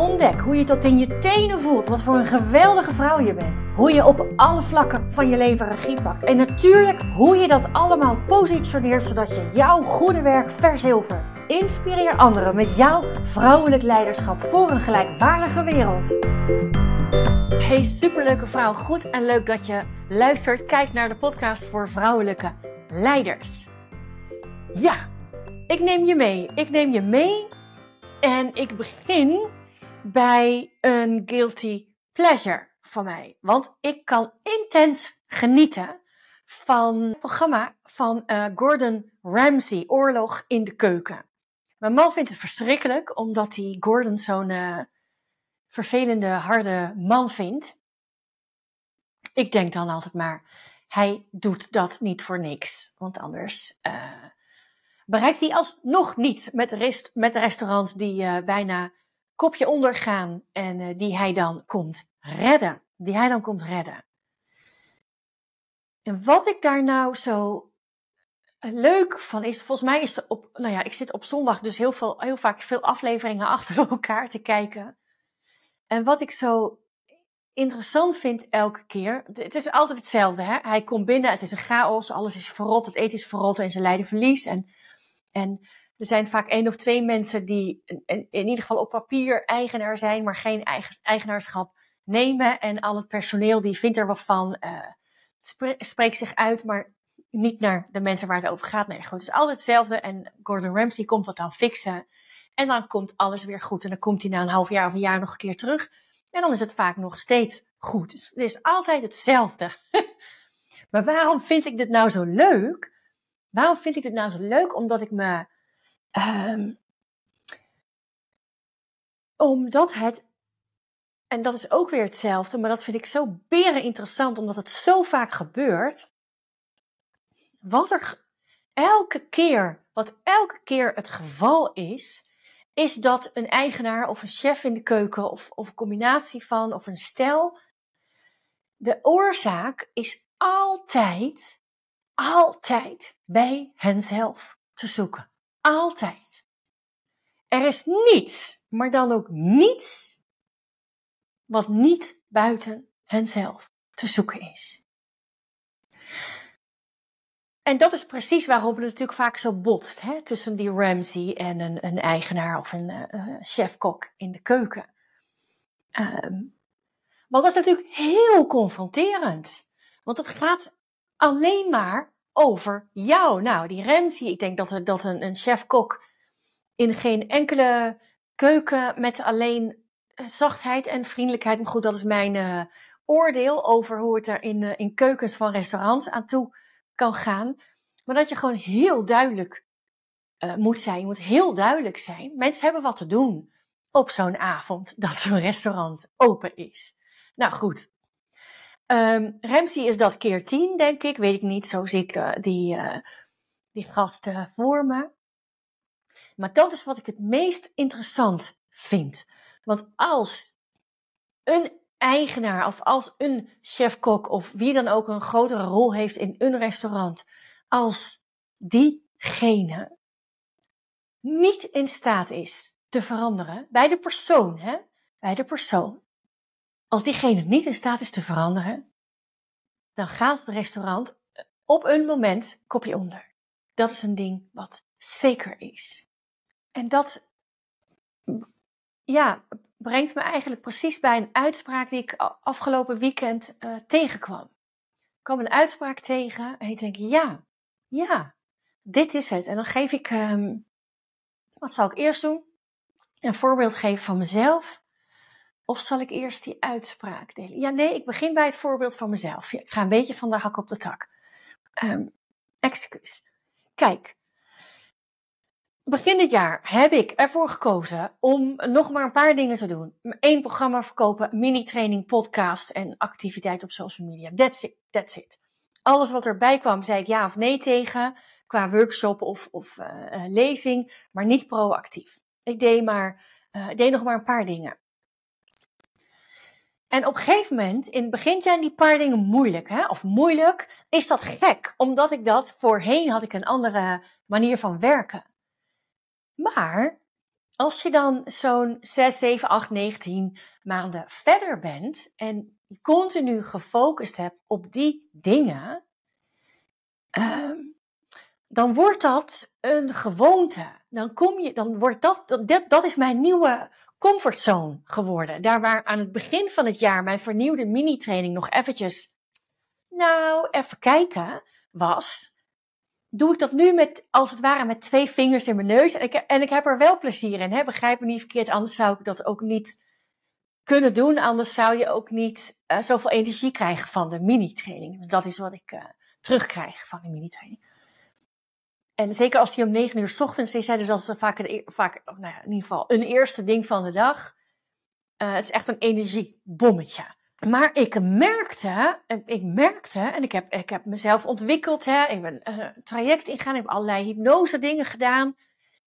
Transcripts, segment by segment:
Ontdek hoe je tot in je tenen voelt wat voor een geweldige vrouw je bent. Hoe je op alle vlakken van je leven regie pakt. En natuurlijk hoe je dat allemaal positioneert zodat je jouw goede werk verzilvert. Inspireer anderen met jouw vrouwelijk leiderschap voor een gelijkwaardige wereld. Hey superleuke vrouw, goed en leuk dat je luistert. Kijk naar de podcast voor vrouwelijke leiders. Ja, ik neem je mee. Ik neem je mee en ik begin bij een guilty pleasure van mij. Want ik kan intens genieten van het programma van uh, Gordon Ramsay, Oorlog in de Keuken. Mijn man vindt het verschrikkelijk, omdat hij Gordon zo'n uh, vervelende, harde man vindt. Ik denk dan altijd maar, hij doet dat niet voor niks. Want anders uh, bereikt hij alsnog niet met de, rest, met de restaurants die bijna kopje ondergaan en uh, die hij dan komt redden. Die hij dan komt redden. En wat ik daar nou zo eh, leuk van is, volgens mij is er op, nou ja, ik zit op zondag dus heel, veel, heel vaak veel afleveringen achter elkaar te kijken. En wat ik zo interessant vind elke keer, het is altijd hetzelfde. Hè? Hij komt binnen, het is een chaos, alles is verrot, het eten is verrot en ze lijden verlies. En, en er zijn vaak één of twee mensen die in, ieder geval op papier eigenaar zijn, maar geen eigen, eigenaarschap nemen. En al het personeel die vindt er wat van, uh, spreekt zich uit, maar niet naar de mensen waar het over gaat. Nee, goed, het is altijd hetzelfde. En Gordon Ramsay komt dat dan fixen. En dan komt alles weer goed. En dan komt hij na een half jaar of een jaar nog een keer terug. En dan is het vaak nog steeds goed. Dus het is altijd hetzelfde. maar waarom vind ik dit nou zo leuk? Waarom vind ik dit nou zo leuk? Omdat ik me Um, omdat het, en dat is ook weer hetzelfde, maar dat vind ik zo beren interessant, omdat het zo vaak gebeurt. Wat er elke keer, wat elke keer het geval is, is dat een eigenaar of een chef in de keuken of, of een combinatie van of een stel, de oorzaak is altijd, altijd bij henzelf te zoeken. Altijd. Er is niets, maar dan ook niets, wat niet buiten henzelf te zoeken is. En dat is precies waarom het natuurlijk vaak zo botst hè, tussen die Ramsey en een, een eigenaar of een uh, chefkok in de keuken. Um, want dat is natuurlijk heel confronterend. Want het gaat alleen maar over jou. Nou, die Ramsey, ik denk dat, dat een, een chef-kok in geen enkele keuken met alleen eh, zachtheid en vriendelijkheid, maar goed, dat is mijn uh, oordeel over hoe het er in, uh, in keukens van restaurants aan toe kan gaan. Maar dat je gewoon heel duidelijk moet zijn. Je moet heel duidelijk zijn. Mensen hebben wat te doen op zo'n avond dat zo'n restaurant open is. Nou goed, Um, is dat keer tien, denk ik. Weet ik niet. Zo zie ik uh, die, uh, die gasten voor me. Maar dat is wat ik het meest interessant vind. Want als een eigenaar of als een chef-kok of wie dan ook een grotere rol heeft in een restaurant, als diegene niet in staat is te veranderen bij de persoon, hè? Bij de persoon als diegene niet in staat is te veranderen, dan gaat het restaurant op een moment kopje onder. Dat is een ding wat zeker is. En dat ja, brengt me eigenlijk precies bij een uitspraak die ik afgelopen weekend uh, tegenkwam. Ik kwam een uitspraak tegen en ik denk, ja, ja, dit is het. En dan geef ik, um, wat zal ik eerst doen? Een voorbeeld geven van mezelf. Of zal ik eerst die uitspraak delen? Ja, nee, ik begin bij het voorbeeld van mezelf. ik ga een beetje van de hak op de tak. Um. Kijk, begin dit jaar heb ik ervoor gekozen om nog maar een paar dingen te doen. Eén programma verkopen, mini-training, podcast en activiteit op social media. That's it, that's it. alles wat erbij kwam, zei ik ja of nee tegen. Qua workshop of, of uh, lezing, maar niet proactief. Ik deed, maar, ik deed nog maar een paar dingen. En op een gegeven moment, in het begin zijn die paar dingen moeilijk, hè? of moeilijk, is dat gek, omdat ik dat voorheen had ik een andere manier van werken. Maar als je dan zo'n 6, 7, 8, 19 maanden verder bent en continu gefocust hebt op die dingen, um, dan wordt dat een gewoonte. Dan kom je, dan wordt dat, dat, dat is mijn nieuwe comfortzone geworden. Daar waar aan het begin van het jaar mijn vernieuwde mini-training nog eventjes, nou, even kijken was, doe ik dat nu met, als het ware, met twee vingers in mijn neus. En ik, en ik heb er wel plezier in, hè? begrijp me niet verkeerd, anders zou ik dat ook niet kunnen doen. Anders zou je ook niet uh, zoveel energie krijgen van de mini-training. Dat is wat ik uh, terugkrijg van de mini-training. En zeker als die om negen uur s ochtends is, dus dat is vaak, het, e-, vaak nou ja, in ieder geval een eerste ding van de dag. Uh, het is echt een energiebommetje. Maar ik merkte, ik merkte, en ik heb, ik heb mezelf ontwikkeld, hè, ik ben uh, traject ingegaan, ik heb allerlei hypnose dingen gedaan.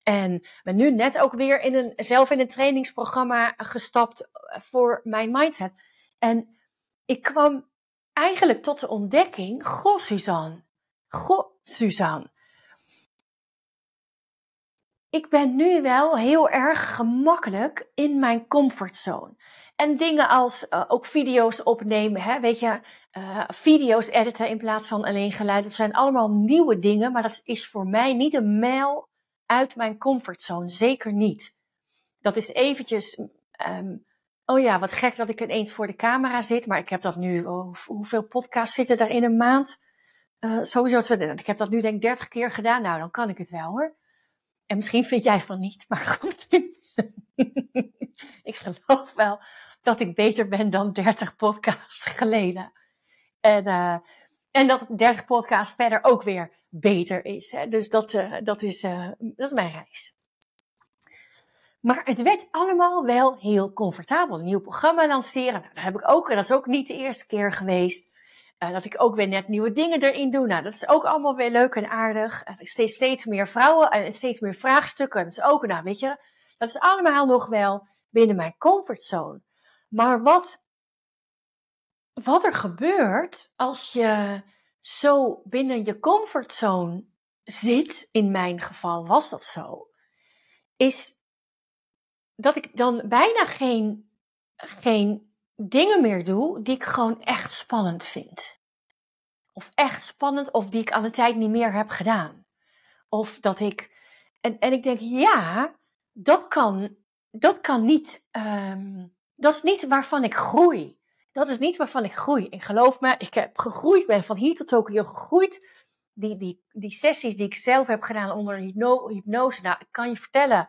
En ben nu net ook weer in een, zelf in een trainingsprogramma gestapt voor mijn mindset. En ik kwam eigenlijk tot de ontdekking, goh Suzanne, goh Suzanne, ik ben nu wel heel erg gemakkelijk in mijn comfortzone. En dingen als uh, ook video's opnemen, hè, weet je, uh, video's editen in plaats van alleen geluid. Dat zijn allemaal nieuwe dingen, maar dat is voor mij niet een mijl uit mijn comfortzone. Zeker niet. Dat is eventjes, um, oh ja, wat gek dat ik ineens voor de camera zit, maar ik heb dat nu, oh, hoeveel podcasts zitten er in een maand? Uh, sowieso, ik heb dat nu denk ik 30 keer gedaan. Nou, dan kan ik het wel hoor. En misschien vind jij van niet, maar goed. ik geloof wel dat ik beter ben dan 30 podcasts geleden. En, uh, en dat 30 podcasts verder ook weer beter is. Hè? Dus dat, uh, dat, is, uh, dat is mijn reis. Maar het werd allemaal wel heel comfortabel. Een nieuw programma lanceren, nou, dat heb ik ook. En dat is ook niet de eerste keer geweest. Uh, dat ik ook weer net nieuwe dingen erin doe. Nou, dat is ook allemaal weer leuk en aardig. Uh, steeds, steeds meer vrouwen en steeds meer vraagstukken. Dat is ook, nou weet je, dat is allemaal nog wel binnen mijn comfortzone. Maar wat, wat er gebeurt als je zo binnen je comfortzone zit, in mijn geval was dat zo, is dat ik dan bijna geen, geen dingen meer doe die ik gewoon echt spannend vind. Of echt spannend, of die ik al een tijd niet meer heb gedaan. Of dat ik. En, en ik denk, ja, dat kan, dat kan niet. Um, dat is niet waarvan ik groei. Dat is niet waarvan ik groei. En geloof me, ik heb gegroeid, ik ben van hier tot Tokio gegroeid. Die, die, die sessies die ik zelf heb gedaan onder hypnose, nou, ik kan je vertellen,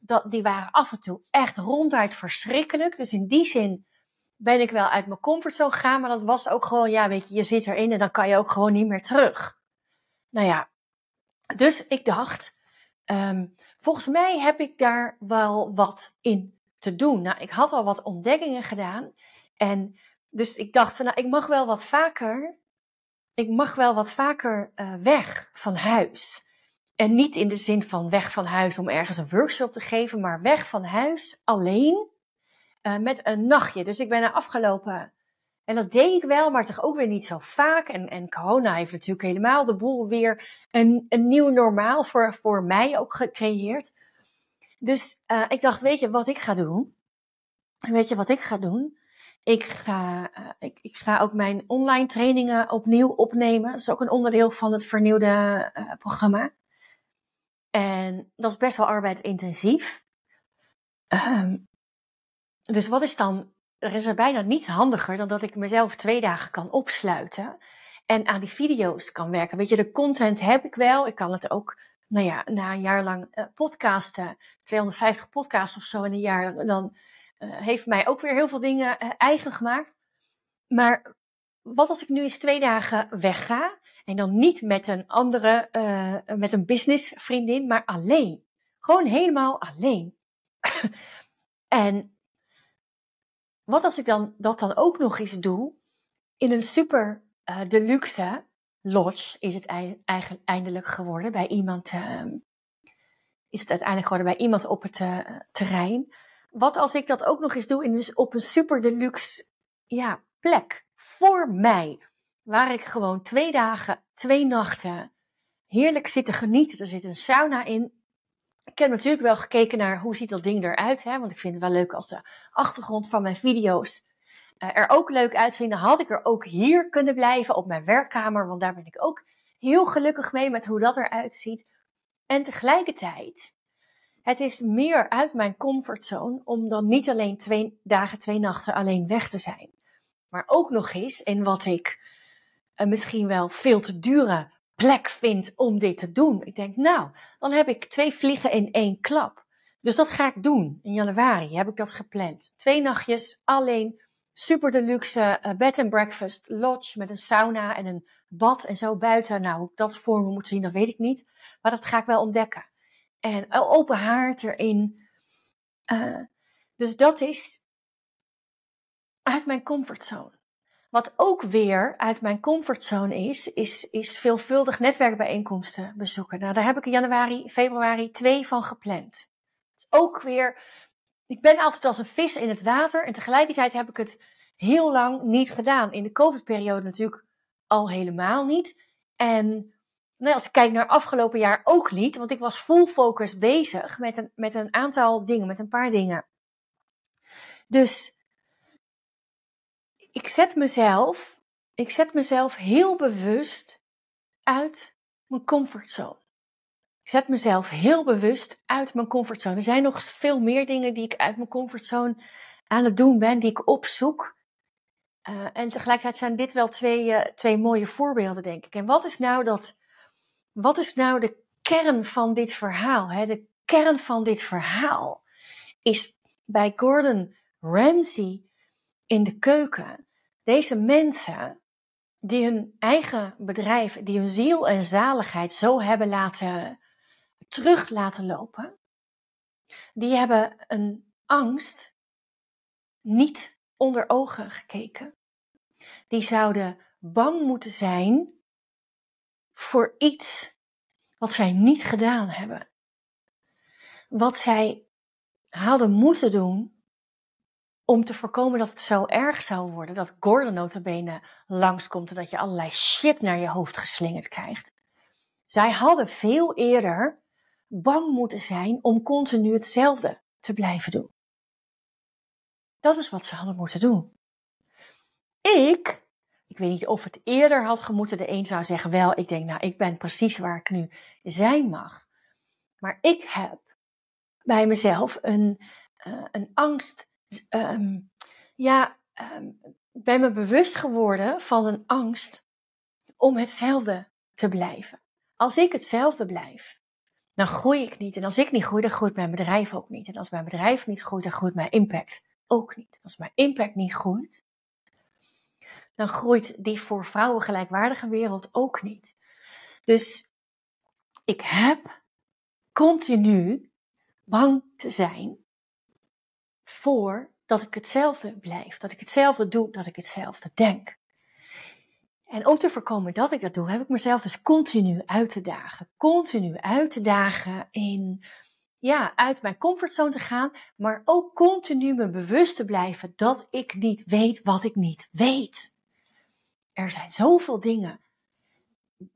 dat, die waren af en toe echt ronduit verschrikkelijk. Dus in die zin ben ik wel uit mijn comfortzone gegaan, maar dat was ook gewoon, ja, weet je, je zit erin en dan kan je ook gewoon niet meer terug. Nou ja, dus ik dacht, um, volgens mij heb ik daar wel wat in te doen. Nou, ik had al wat ontdekkingen gedaan en dus ik dacht van, nou, ik mag wel wat vaker, ik mag wel wat vaker uh, weg van huis. En niet in de zin van weg van huis om ergens een workshop te geven, maar weg van huis alleen uh, met een nachtje. Dus ik ben er afgelopen. En dat deed ik wel, maar toch ook weer niet zo vaak. En, en corona heeft natuurlijk helemaal de boel weer een, een nieuw normaal voor, voor mij ook gecreëerd. Dus uh, ik dacht, weet je wat ik ga doen? Weet je wat ik ga doen? Ik ga, uh, ik, ik ga ook mijn online trainingen opnieuw opnemen. Dat is ook een onderdeel van het vernieuwde programma. En dat is best wel arbeidsintensief. Um, dus wat is dan, er is er bijna niets handiger dan dat ik mezelf twee dagen kan opsluiten en aan die video's kan werken. Weet je, de content heb ik wel. Ik kan het ook, nou ja, na een jaar lang uh, podcasten, 250 podcasts of zo in een jaar, dan uh, heeft mij ook weer heel veel dingen uh, eigen gemaakt. Maar wat als ik nu eens twee dagen wegga en dan niet met een andere, met een businessvriendin, maar alleen. Gewoon helemaal alleen. en wat als ik dan dat dan ook nog eens doe in een super uh, deluxe lodge is het eindelijk geworden bij iemand. Ehm, is het uiteindelijk geworden bij iemand op het uh, terrein. Wat als ik dat ook nog eens doe in dus op een super deluxe ja, plek voor mij. Waar ik gewoon twee dagen, twee nachten heerlijk zit te genieten. Er zit een sauna in. Ik heb natuurlijk wel gekeken naar hoe ziet dat ding eruit. Hè? Want ik vind het wel leuk als de achtergrond van mijn video's uh, er ook leuk uitzien. Dan had ik er ook hier kunnen blijven op mijn werkkamer. Want daar ben ik ook heel gelukkig mee met hoe dat eruit ziet. En tegelijkertijd, het is meer uit mijn comfortzone om dan niet alleen twee dagen, twee nachten alleen weg te zijn. Maar ook nog eens in wat ik uh, misschien wel veel te dure plek vind om dit te doen. Ik denk, nou, dan heb ik twee vliegen in één klap. Dus dat ga ik doen. In januari heb ik dat gepland. Twee nachtjes alleen. Super deluxe uh, bed and breakfast lodge met een sauna en een bad en zo buiten. Nou, hoe ik dat voor me moet zien, dat weet ik niet. Maar dat ga ik wel ontdekken. En open haard erin. Uh, dus dat is uit mijn comfortzone. Wat ook weer uit mijn comfortzone is, is, is veelvuldig netwerkbijeenkomsten bezoeken. Nou, daar heb ik in januari, februari twee van gepland. Het is ook weer, ik ben altijd als een vis in het water en tegelijkertijd heb ik het heel lang niet gedaan. In de COVID-periode natuurlijk al helemaal niet. En nou, als ik kijk naar afgelopen jaar ook niet, want ik was full focus bezig met een, met een aantal dingen, met een paar dingen. Dus ik zet mezelf, ik zet mezelf heel bewust uit mijn comfortzone. Ik zet mezelf heel bewust uit mijn comfortzone. Er zijn nog veel meer dingen die ik uit mijn comfortzone aan het doen ben, die ik opzoek. Uh, en tegelijkertijd zijn dit wel twee, uh, twee mooie voorbeelden, denk ik. En wat is nou dat? Wat is nou de kern van dit verhaal? Hè? De kern van dit verhaal is bij Gordon Ramsay in de keuken. Deze mensen die hun eigen bedrijf, die hun ziel en zaligheid zo hebben laten terug laten lopen, die hebben een angst niet onder ogen gekeken. Die zouden bang moeten zijn voor iets wat zij niet gedaan hebben. Wat zij hadden moeten doen om te voorkomen dat het zo erg zou worden, dat Gordon notabene langskomt en dat je allerlei shit naar je hoofd geslingerd krijgt. Zij hadden veel eerder bang moeten zijn om continu hetzelfde te blijven doen. Dat is wat ze hadden moeten doen. Ik, ik weet niet of het eerder had gemoeten. De een zou zeggen wel, ik denk nou, ik ben precies waar ik nu zijn mag. Maar ik heb bij mezelf een, uh, een angst um, ja, um, ben me bewust geworden van een angst om hetzelfde te blijven. Als ik hetzelfde blijf, dan groei ik niet. En als ik niet groei, dan groeit mijn bedrijf ook niet. En als mijn bedrijf niet groeit, dan groeit mijn impact ook niet. Als mijn impact niet groeit, dan groeit die voor vrouwen gelijkwaardige wereld ook niet. Dus ik heb continu bang te zijn voor dat ik hetzelfde blijf, dat ik hetzelfde doe, dat ik hetzelfde denk. En om te voorkomen dat ik dat doe, heb ik mezelf dus continu uit te dagen. Continu uit te dagen in, ja, uit mijn comfortzone te gaan, maar ook continu me bewust te blijven dat ik niet weet wat ik niet weet. Er zijn zoveel dingen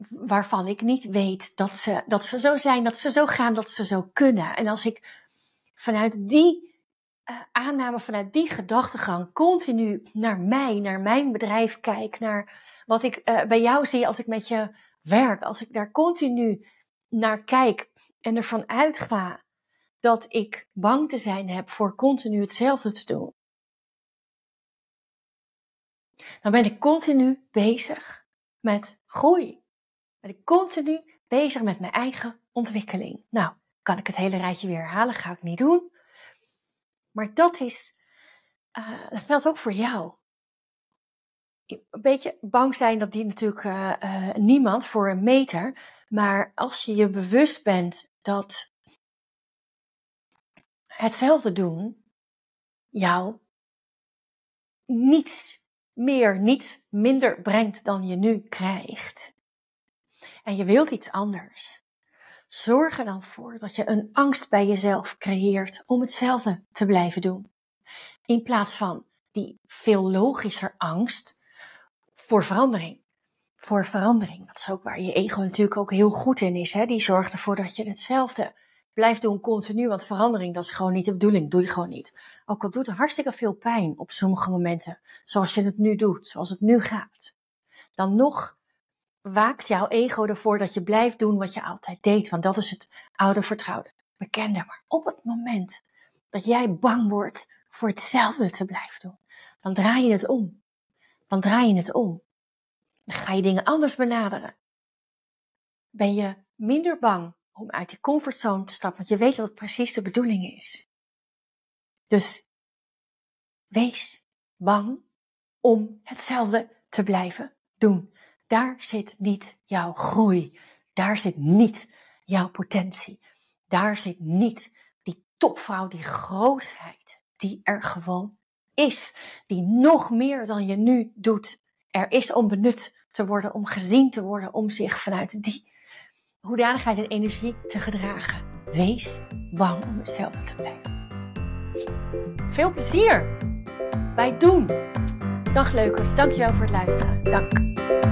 waarvan ik niet weet dat ze, dat ze zo zijn, dat ze zo gaan, dat ze zo kunnen. En als ik vanuit die aanname vanuit die gedachtegang continu naar mij, naar mijn bedrijf kijk, naar wat ik uh, bij jou zie als ik met je werk, als ik daar continu naar kijk en ervan uitga dat ik bang te zijn heb voor continu hetzelfde te doen, dan ben ik continu bezig met groei. Ben ik continu bezig met mijn eigen ontwikkeling. Nou, kan ik het hele rijtje weer herhalen? Ga ik niet doen. Maar dat is, uh, dat geldt ook voor jou. Een beetje bang zijn, dat die natuurlijk uh, uh, niemand voor een meter. Maar als je je bewust bent dat hetzelfde doen jou niets meer, niets minder brengt dan je nu krijgt. en je wilt iets anders, zorg er dan voor dat je een angst bij jezelf creëert om hetzelfde te blijven doen. In plaats van die veel logischer angst voor verandering. Voor verandering. Dat is ook waar je ego natuurlijk ook heel goed in is. Hè? Die zorgt ervoor dat je hetzelfde blijft doen continu. Want verandering, dat is gewoon niet de bedoeling. Doe je gewoon niet. Ook al doet het hartstikke veel pijn op sommige momenten. Zoals je het nu doet. Zoals het nu gaat. Dan nog waakt jouw ego ervoor dat je blijft doen wat je altijd deed. Want dat is het oude vertrouwde, bekende. Maar op het moment dat jij bang wordt voor hetzelfde te blijven doen, dan draai je het om. Dan draai je het om. Dan ga je dingen anders benaderen. Ben je minder bang om uit je comfortzone te stappen, want je weet dat het precies de bedoeling is. Dus wees bang om hetzelfde te blijven doen. Daar zit niet jouw groei. Daar zit niet jouw potentie. Daar zit niet die topvrouw, die grootheid die er gewoon is. Die nog meer dan je nu doet er is om benut te worden, om gezien te worden, om zich vanuit die hoedanigheid en energie te gedragen. Wees bang om hetzelfde te blijven. Veel plezier bij doen. Dag leukers, dankjewel voor het luisteren. Dank.